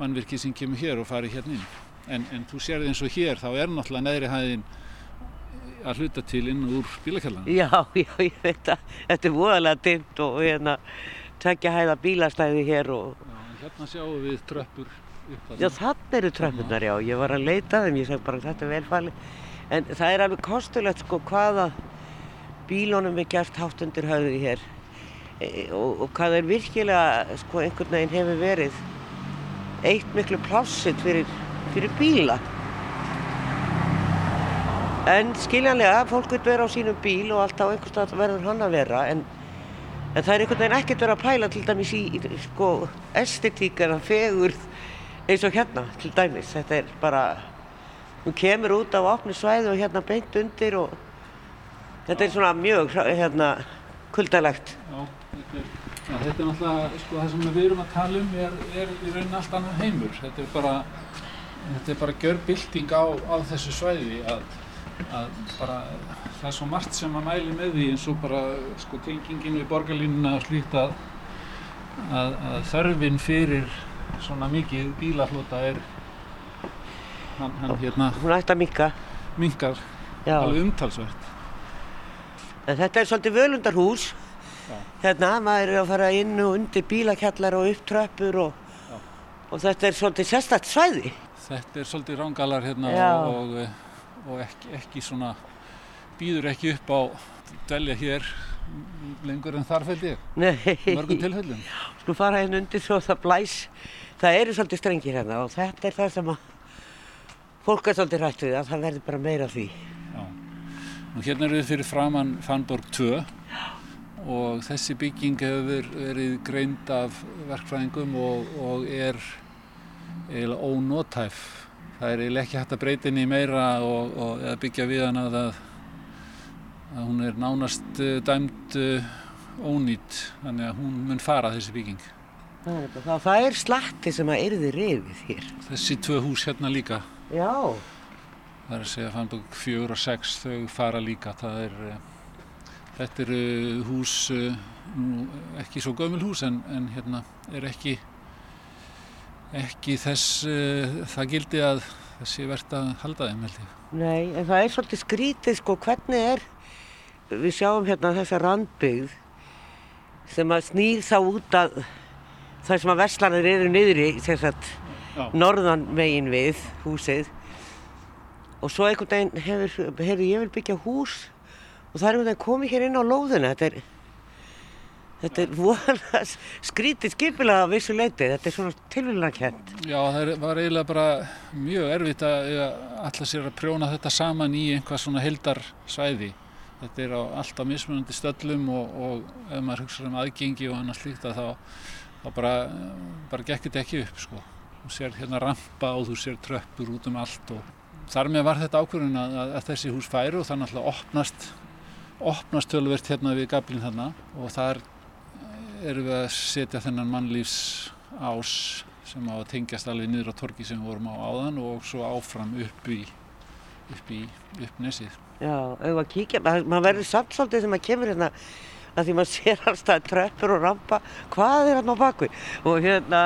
mannvirki sem kemur hér og farið hérna inn. En, en þú sérði eins og hér þá er náttúrulega neðri hæðin að hluta til inn úr bílakjallarinn Já, já, ég veit að þetta er voðalega dimmt og hérna tvekja hæða bílastæði hér og Já, hérna sjáum við tröppur upp Já, þannig eru tröfnurnar, já. Ég var að leita þeim, ég segi bara þetta er velfalið. En það er alveg kostulegt sko hvaða bílunum er gert hátt undir höfði hér e, og, og hvað er virkilega sko einhvern veginn hefur verið eitt miklu plássitt fyrir, fyrir bíla. En skiljanlega, fólk vil vera á sínum bíl og alltaf einhvers stað verður hann að vera en, en það er einhvern veginn ekkert verið að pæla til dæmis í, í sko estetík eða fegurð eins og hérna til dæmis. Þetta er bara, hún kemur út á opni svæði og hérna beint undir og þetta er svona mjög hérna kuldalegt. Já, þetta er, já, þetta er náttúrulega, sko, það sem við erum að tala um er, er í rauninni allt annar heimur. Þetta er bara, bara gjörbylting á, á þessu svæði að, að bara, það er svo margt sem að mæli með því eins og bara, sko, tengingin við borgarlínuna og slíkt að, að, að þörfin fyrir svona mikið bílaflota er, hann, hann hérna, Hún ætti að minka. minkar Já. alveg umtalsvert. En þetta er svolítið völundarhús. Já. Hérna, maður er að fara inn og undir bílakjallar og upp tröppur og, og þetta er svolítið sérstakt svæði. Þetta er svolítið rángalar hérna og, og, og ekki, ekki svona, býður ekki upp á dvelja hér lengur en þar fælt ég, Nei, í mörgum tilfellum. sko fara hérna undir svo það blæs. Það eru svolítið strengir hérna og þetta er það sem að fólk er svolítið rætt við að það verður bara meira því. Já. Og hérna erum við fyrir framann Fannborg 2 og þessi bygging hefur verið greind af verkfræðingum og, og er eiginlega ónótæf. Það er eiginlega ekki hægt að breyta henni meira og, og byggja við hana að, að hún er nánast uh, dæmd uh, ónýtt, þannig að hún mun fara þessi bygging. Það, það er slatti sem að yrði rifið hér. Þessi tvö hús hérna líka Já. Það er að segja Fannborg 4 og 6 þau fara líka. Er, þetta eru hús, nú, ekki svo gömul hús en, en hérna er ekki, ekki þess, það gildi að sé verðt að halda þeim. Nei, en það er svolítið skrítið sko hvernig er, við sjáum hérna þessa randbyggð sem að snýr þá út að það sem að verslanir eru niðri sérstaklega norðan megin við húsið og svo einhvern veginn hefur, hefur ég vil byggja hús og það er einhvern veginn komið hér inn á lóðuna þetta er Þetta er vola skrítið skipilega á vissu leiti, þetta er svona tilvílunarkent. Já, það var eiginlega bara mjög erfitt að alltaf sér að prjóna þetta saman í einhvað svona heldarsvæði. Þetta er á alltaf mismunandi stöllum og, og ef maður hugsaður um aðgengi og annars líkt að þá, þá bara, bara gekkir þetta ekki upp sko. Þú sér hérna rampa og þú sér tröppur út um allt og þar með var þetta ákvörðun að, að þessi hús færu og þannig alltaf opnast, opnast tölvert hérna við gablinn þarna og þar erum við að setja þennan mannlífs ás sem á að tengjast alveg niður á torki sem við vorum á áðan og svo áfram upp í upp í upp nesið. Já, auðvitað að kíkja, maður verður samt svolítið sem maður kemur hérna að því maður sér alltaf tröppur og rampa, hvað er hérna á bakvið og hérna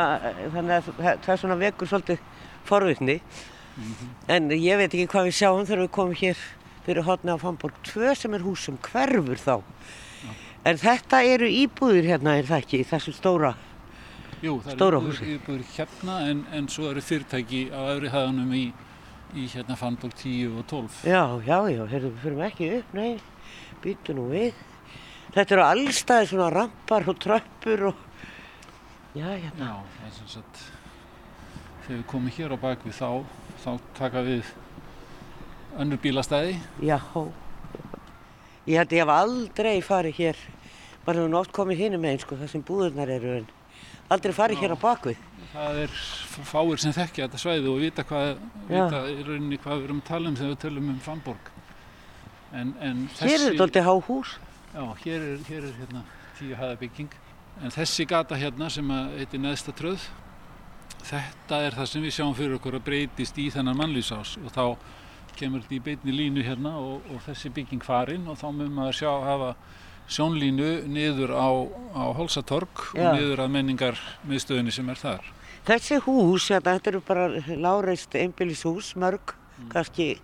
þannig að það er svona vekur svolítið forvittni mm -hmm. en ég veit ekki hvað við sjáum þegar við komum hér fyrir hotna á Famborg 2 sem er hús sem hverfur þá. En þetta eru íbúðir hérna, er það ekki, í þessu stóra? Jú, það eru íbúðir, íbúðir hérna en, en svo eru fyrirtæki á öðru hæðanum í, í hérna Fannborg 10 og 12. Já, já, já, hérna fyrir við ekki upp, nei, býtu nú við. Þetta eru allstaði svona rampar og tröppur og, já, hérna. Já, það er sem sagt, þegar við komum hér á bakvið þá, þá taka við önnur bílastæði. Já, Ég held ég hef aldrei farið hér, bara hefur nátt komið hinn með einn sko, það sem búðurnar eru, en aldrei farið Já, hér á bakvið. Það er fáir sem þekkja þetta svæði og vita hvað, vita í rauninni hvað við erum að tala um þegar við tölum um Fannborg. En, en þessi, hér er þetta alltaf há hús. Já, hér er, hér er hérna tíu hæðabygging. En þessi gata hérna sem heitir Neðsta tröð, þetta er það sem við sjáum fyrir okkur að breytist í þennan mannlýsás og þá kemur þetta í beitni línu hérna og, og þessi bygging farin og þá mun maður sjá að hafa sjónlínu niður á, á Holsatorg og niður að menningar miðstöðinni sem er þar. Þessi hús, þetta, þetta eru bara láreist einbílishús, mörg, mm. kannski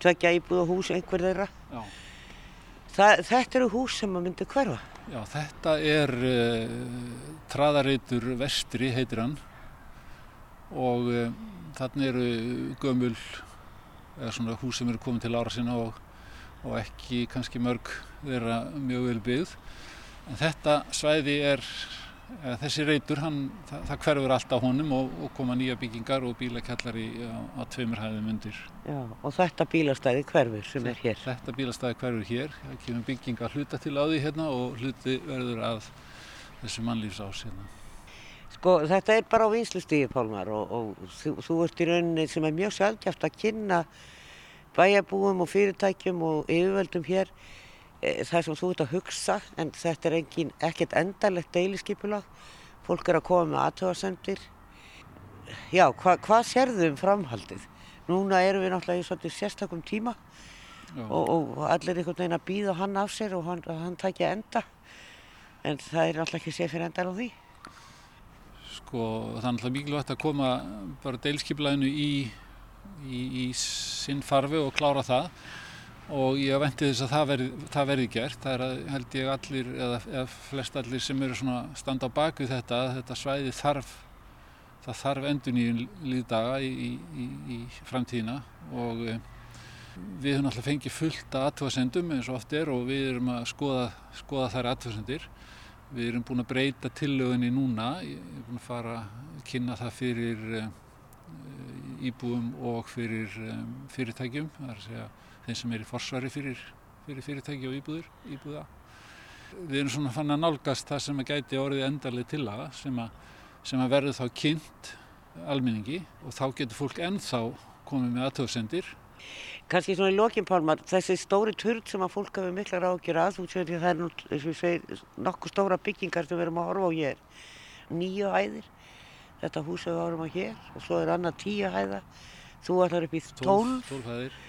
tveggja íbúða hús einhver þeirra. Þa, þetta eru hús sem maður myndi hverfa. Já, þetta er uh, traðareitur vestri heitir hann og uh, þarna eru gömul eða svona hús sem eru komið til ára sinna og, og ekki kannski mörg þeirra mjög vel byggð. En þetta svæði er, þessi reytur, hann, það, það hverfur alltaf honum og, og koma nýja byggingar og bílakellari á, á tveimur hæðum undir. Já, og þetta bílastæði hverfur sem er hér? Þetta bílastæði hverfur hér, það kemur bygginga hluta til á því hérna og hluti verður að þessu mannlífsás hérna. Sko þetta er bara á vinslustíði Pálmar og, og þú, þú ert í rauninni sem er mjög sjálfgæft að kynna bæjarbúum og fyrirtækjum og yfirvöldum hér það sem þú ert að hugsa en þetta er engin, ekkert endalegt deiliskypulag, fólk er að koma með aðtöðarsendir. Já, hva, hvað sérðu um framhaldið? Núna erum við náttúrulega í svona sérstakum tíma og, og allir einhvern veginn að býða hann af sér og hann, hann takja enda en það er náttúrulega ekki sér fyrir endal á því. Sko það er náttúrulega mikilvægt að koma bara deilskiplæðinu í, í, í sinn farfi og klára það og ég venti þess að það verði, það verði gert. Það er að held ég allir eða, eða flest allir sem eru svona standa á baku þetta þetta svæði þarf, það þarf endur nýjum líðdaga í, í framtíðina. Og e, við höfum alltaf fengið fullt að aðtöðasendum eins og oft er og við erum að skoða, skoða þær aðtöðasendir Við erum búin að breyta tillögunni núna, ég er búin að fara að kynna það fyrir uh, íbúum og fyrir um, fyrirtækjum, það er að segja þeim sem er í forsvari fyrir, fyrir fyrirtæki og íbúður, íbúða. Við erum svona fann að nálgast það sem að gæti orðið endarlega til aða sem, sem að verður þá kynnt almenningi og þá getur fólk ennþá komið með aðtöðsendir kannski svona í lokinn Pálmar, þessi stóri turn sem að fólk hefur mikla ráðgjur að, þú séu því að það er nú, eins og ég segi, nokkuð stóra byggingar sem við erum að horfa á hér, nýju hæðir, þetta hús við horfum á hér og svo er annað tíu hæða, þú ætlar upp í 12. 12 hæðir.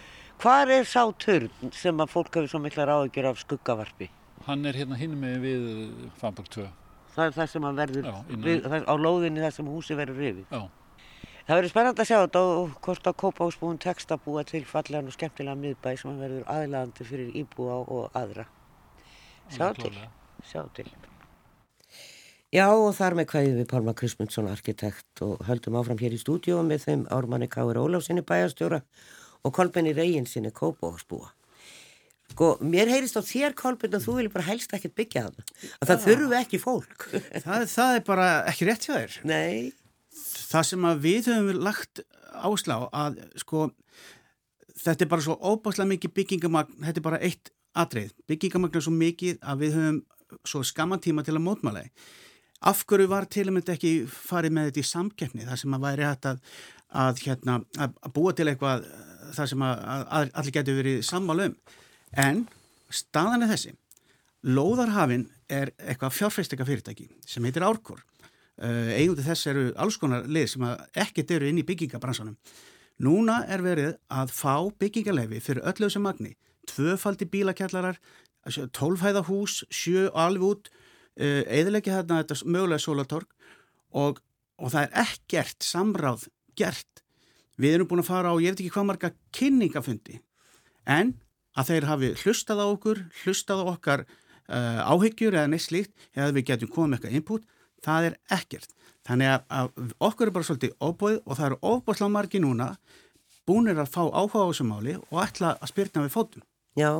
Hvar er sá turn sem að fólk hefur svo mikla ráðgjör af skuggavarpi? Hann er hérna hinn með við Fambörg 2. Það er það sem að verður, Já, við, það, á lóðinni þar sem húsi verður rifið. Já. Það verður spennandi að sjá þetta og hvort að Kópahúsbúin tekst að búa til fallegan og skemmtilega miðbæ sem verður aðlaðandi fyrir íbúa og aðra. Sjá til, sjá til. Já og þar með kvæðum við Pálma Kristmundsson arkitekt og höldum áfram hér í stúdíu með þeim Ármanni Káur Ólafsinni bæjastjóra og Kolbenni Reginsinni Kópahúsbúa. Sko, mér heyrist á þér Kolbenn að þú vilja bara helst ekkert byggja það. Að það þurfu ekki fólk. Það, það er bara ekki rétt hjá þér. Nei. Það sem að við höfum lagt áslá að sko þetta er bara svo óbáslega mikið byggingamagn, þetta er bara eitt atrið. Byggingamagn er svo mikið að við höfum svo skamman tíma til að mótmála. Af hverju var til og með ekki farið með þetta í samkeppni þar sem að væri hægt að, að, hérna, að búa til eitthvað þar sem að, að allir getur verið sammála um. En staðan er þessi. Lóðarhafin er eitthvað fjárfæstika fyrirtæki sem heitir Árkor. Uh, Eigundi þess eru alls konar lið sem ekkert eru inn í byggingabransanum. Núna er verið að fá byggingarlefi fyrir öllu þessu magni. Tvöfaldi bílakjallarar, tólfhæða hús, sjö alveg út, uh, eðilegja hérna þetta mögulega sólatorg og, og það er ekkert samráð gert. Við erum búin að fara á, ég veit ekki hvað marga kynningafundi, en að þeir hafi hlustað á okkur, hlustað á okkar uh, áhyggjur eða neitt slíkt, eða við getum komið með eitthvað input, það er ekkert. Þannig að, að okkur er bara svolítið óbúið og það eru óbúðslega margi núna búinir að fá áhuga á þessu máli og ætla að spyrna við fótum. Já,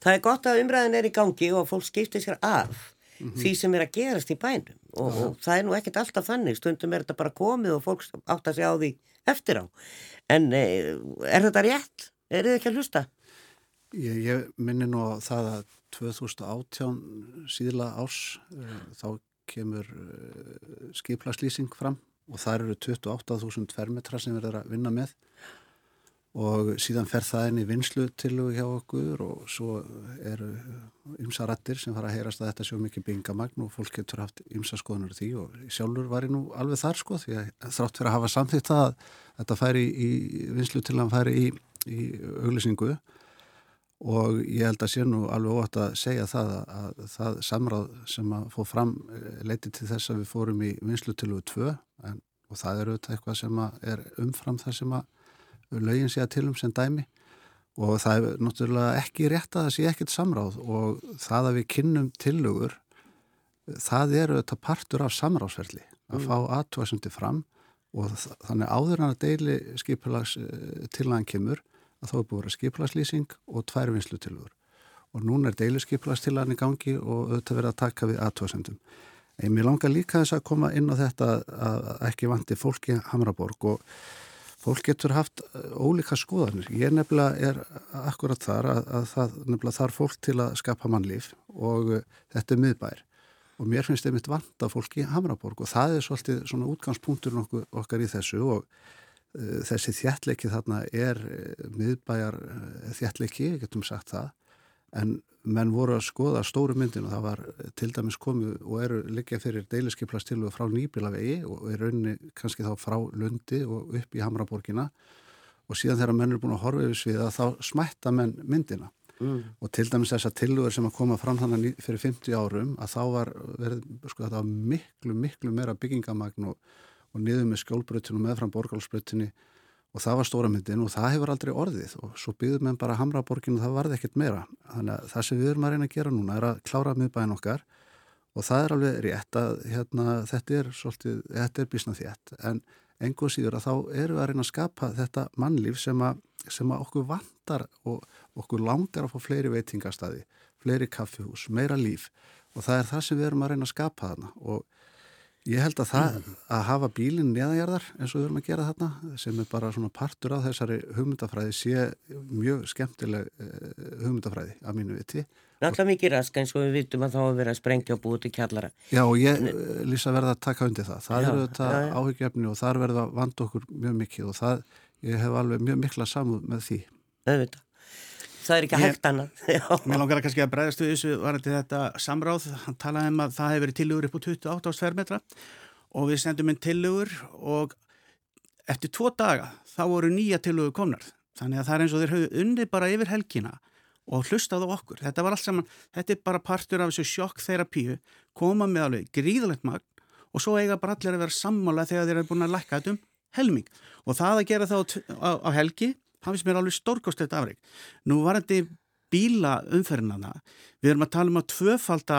það er gott að umræðin er í gangi og fólk skiptir sér af því sem er að gerast í bænum og, og það er nú ekkert alltaf þannig, stundum er þetta bara komið og fólk átt að segja á því eftir á. En eh, er þetta rétt? Er þið ekki að hlusta? Ég, ég minni nú á það að 2018 síðla árs uh, þá kemur uh, skiplaslýsing fram og það eru 28.000 fermetra sem erum að vinna með og síðan fer það inn í vinslu til og hjá okkur og svo eru ymsa rattir sem fara að heyrast að þetta séu mikið bingamagn og fólk getur haft ymsa skoðunar því og sjálfur var ég nú alveg þar sko því að þrátt fyrir að hafa samþýtt það að þetta færi í, vinslu til að færi í, í auglýsingu. Og ég held að sé nú alveg óvægt að segja það að, að það samráð sem að fóð fram leiti til þess að við fórum í vinslu til og tvö en, og það er auðvitað eitthvað sem er umfram það sem að lögin sé að tilum sem dæmi. Og það er náttúrulega ekki rétt að það sé ekkert samráð og það að við kynnum tillögur það eru þetta partur af samráðsverli að mm. fá aðtúaðsundi fram. Og þannig áður hann að deili skipilags tillagan kemur að þá er búið að skipilagslýsing og tvær vinslu tillögur og núna er deili skipilagstillagan í gangi og auðvitað verið að taka við aðtúaðsundum en mér langar líka þess að koma inn á þetta að ekki vanti fólki Hamraborg og fólk getur haft ólíka skoðanir. Ég nefnilega er akkurat þar að, að það nefnilega þarf fólk til að skapa mannlíf og uh, þetta er miðbær og mér finnst einmitt vant að fólki Hamraborg og það er svolítið svona útgangspunktur okkar, okkar í þessu og uh, þessi þjættleiki þarna er miðbæjar þjættleiki, getum sagt það, en menn voru að skoða stóru myndin og það var til dæmis komið og eru liggja fyrir deiliskeiplastillu frá Nýbilavegi og er rauninni kannski þá frá Lundi og upp í Hamraborgina og síðan þegar menn eru búin að horfa yfir sviða þá smætta menn myndina mm. og til dæmis þessar tillugur sem að koma fram þannig fyrir 50 árum að þá var verið, sko þetta var miklu, miklu meira byggingamagn og, og niður með skjólbrutinu meðfram borgálsbrutinu og það var stóra myndin og það hefur aldrei orðið. Og svo byggðum við bara Hamraborginu og það varði ekkert meira. Þannig að það sem við erum að reyna að gera núna er að klára miðbæðin okkar. Og það er alveg rétt að hérna, þetta er svolítið, þetta er bísna þétt. En engur síður að þá erum við að reyna að skapa þetta mannlíf sem að, sem að okkur vantar og okkur langar að fá fleiri veitingastadi, fleiri kaffihús, meira líf. Og það er það sem við erum að reyna að skapa þarna. Og Ég held að það að hafa bílinn neðanjarðar eins og við erum að gera þarna sem er bara svona partur af þessari hugmyndafræði sé mjög skemmtileg hugmyndafræði að mínu viti. Náttúrulega mikið rask eins og við vitum að þá að vera að sprengja og búið til kjallara. Já og ég lýsa verða að taka undir það. Það já, eru þetta áhyggjefni og þar verða vand okkur mjög mikið og það, ég hef alveg mjög mikla samúð með því. Öðvitað það er ekki ég, hægt annað. Mér langar kannski að bregðast við þessu varandi þetta samráð, hann talaði um að það hefur verið tilugur upp á 28 ást fermetra og við sendum inn tilugur og eftir tvo daga þá voru nýja tilögu komnar. Þannig að það er eins og þeir höfðu unni bara yfir helgina og hlustað á okkur. Þetta var allt saman, þetta er bara partur af þessu sjokkþerapíu, koma með alveg gríðalegt magn og svo eiga bara allir að vera sammála þegar þeir eru búin að lækka þetta um helming. Og það að gera það á, á, á helgi, það finnst mér alveg stórkostlega afreg. Nú var þetta bíla umferðinana, við erum að tala um að tvöfalda,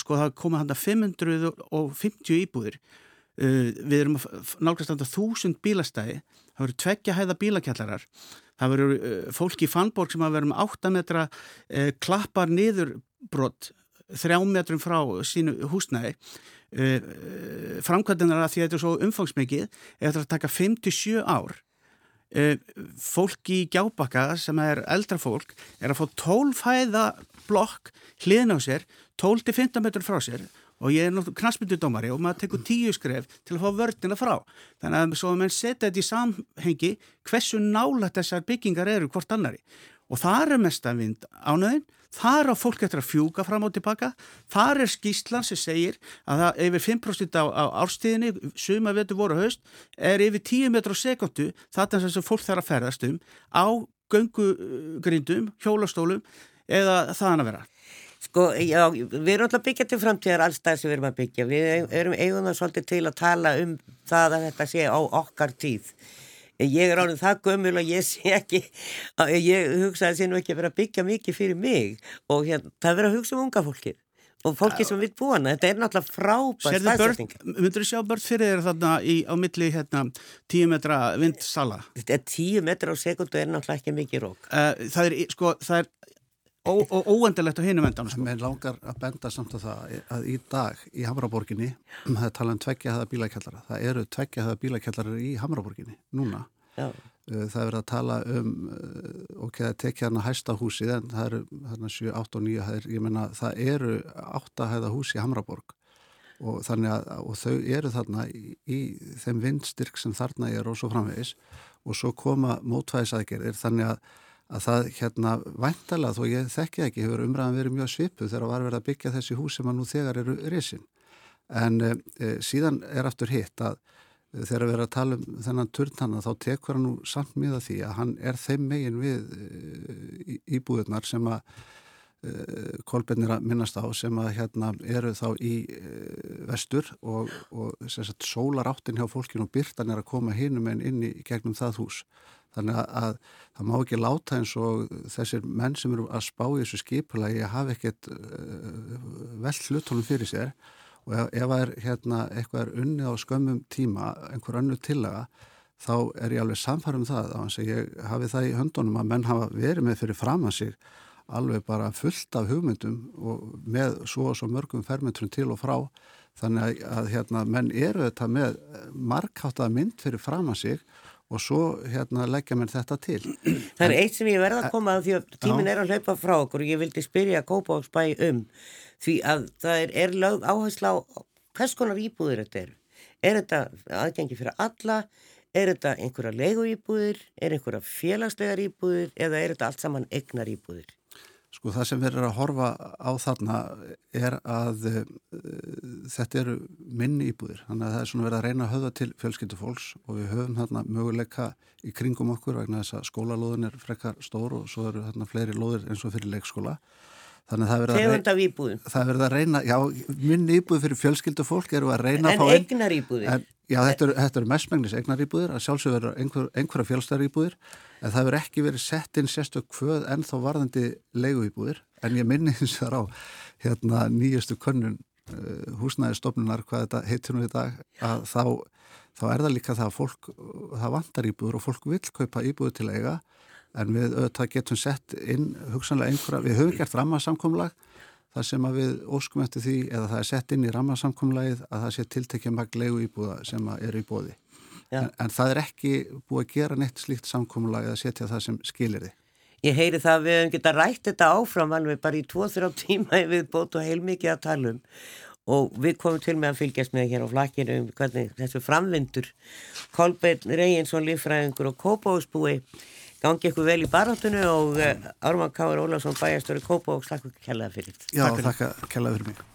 sko það koma hann að 550 íbúðir, uh, við erum að nálgast að þúsund bílastæði, það verður tveggja hæða bílakjallarar, það verður uh, fólk í Fannborg sem að verður um 8 metra uh, klappar niður brott, þrjá metrum frá sínu húsnæði, framkvæmdunar að því að þetta er svo umfangsmikið eftir að taka 5-7 ár uh, fólk í gjábakka sem er eldra fólk er að fá 12 hæða blokk hliðin á sér 12-15 metur frá sér og ég er knastmyndudómari og maður tekur tíu skref til að fá vördina frá. Þannig að svo að mann setja þetta í samhengi hversu nála þessar byggingar eru hvort annari. Og það er mest að vind ánöðin þar á fólk eftir að fjúka fram og tilbaka. Þar er skýslan sem segir að það yfir 5% á, á árstíðinni suma vetur voru haust er yfir 10 metrar á sekundu þetta sem fólk þarf að ferðast um á göngugrindum, hjólastólum eða þaðan að vera. Sko, já, við erum alltaf byggjað til framtíðar allstað sem við erum að byggja. Við erum eigum það svolítið til að tala um það að þetta sé á okkar tíð ég er ánum það gömul og ég sé ekki ég hugsa að það sé nú ekki að vera að byggja mikið fyrir mig og hérna, það er að hugsa um unga fólki og fólki sem vil búa hana, þetta er náttúrulega frábært staðsetning. Myndur þú sjá börn fyrir þér þarna í, á milli hérna, tíu metra vindsala? Þetta er tíu metra á sekundu er náttúrulega ekki mikið rók. Uh, það er, sko, það er óendilegt á hinu vendan sko. Mér langar að benda samt á það að í dag í Hamraborginni það er talað um tveggjahæða bílakjallara. Það eru tveggjahæða bílakjallarar í Hamraborginni núna. Já. Uh, það er verið að tala um uh, ok, það tekja hérna hæsta húsið en það eru hérna 7, 8 og 9 hæðir. Ég menna það eru 8 hæða hús í Hamraborg. Og þannig að og þau eru þarna í, í þeim vindstyrk sem þarna er og svo framvegis. Og svo koma mótvæðisæðgerir þannig að að það hérna væntalega þó ég þekki ekki hefur umræðan verið mjög svipu þegar var verið að byggja þessi hús sem að nú þegar eru risin. En e, síðan er aftur hitt að e, þegar við erum að tala um þennan turntanna þá tekur hann nú samt miða því að hann er þeim megin við e, íbúðunar sem að e, kolbennir að minnast á sem að hérna eru þá í vestur og, og sólaráttin hjá fólkinu og byrtan er að koma hinum en inn í gegnum það hús Þannig að, að það má ekki láta eins og þessir menn sem eru að spá í þessu skipulagi hafa ekkert uh, vel hlutunum fyrir sér. Og ef, ef er hérna, eitthvað er unni á skömmum tíma, einhver annu tillaga, þá er ég alveg samfærum það á hans að ég hafi það í höndunum að menn hafa verið með fyrir fram að sig alveg bara fullt af hugmyndum og með svo og svo mörgum fermetrum til og frá. Þannig að, að hérna, menn eru þetta með markáttað mynd fyrir fram að sig og svo hérna leggja mér þetta til. Það er eitt sem ég verða að koma að því að tímin er að hlaupa frá okkur og ég vildi spyrja Kópáksbæ um því að það er, er lög áhersla á hvers konar íbúðir þetta er. Er þetta aðgengi fyrir alla? Er þetta einhverja leiguýbúðir? Er einhverja félagslegar íbúðir? Eða er þetta allt saman egnar íbúðir? Sko það sem erum að horfa á þarna er að uh, þetta eru minni íbúðir þannig að það er svona verið að reyna að höfða til fjölskyldufólks og við höfum þarna möguleika í kringum okkur vegna þess að skólalóðin er frekar stór og svo eru þarna fleiri lóðir eins og fyrir leikskóla Þannig að það verður að, reyna, það verður að reyna, já, minni íbúð fyrir fjölskyldufólk eru að reyna en að fá einn. En egnar íbúðir? Já, þetta eru, eru mestmengnis egnar íbúðir, að sjálfsögur verður einhver, einhverja fjölstæðar íbúðir, en það verður ekki verið sett inn sérstök hvöð en þá varðandi leigu íbúðir, en ég minni eins og það á hérna nýjastu könnun uh, húsnæðistofnunar, hvað þetta heitir nú í dag, að þá, þá er það líka það að fólk, það vantar íbúður og fólk vil kaupa íbúður til eiga. En við auðvitað getum sett inn hugsanlega einhverja, við höfum gert rammarsamkomlag þar sem að við óskum eftir því eða það er sett inn í rammarsamkomlagið að það sé tiltekja maglegu íbúða sem eru í bóði en, en það er ekki búið að gera neitt slíkt samkomlag eða setja það sem skilir þið Ég heyri það að við hefum getað rætt þetta áfram alveg bara í 2-3 tíma við bótu heilmikið að tala um. Og við komum til með að fylgjast með hér á flakkinu um hvernig þessu framvindur Kolbeinn Reynsson, lífræðingur og kópáðsbúi gangi ykkur vel í baráttunum og uh, Ármann Káur Ólafsson bæjastöru slakku kellaða fyrir. Já, kellaða fyrir mig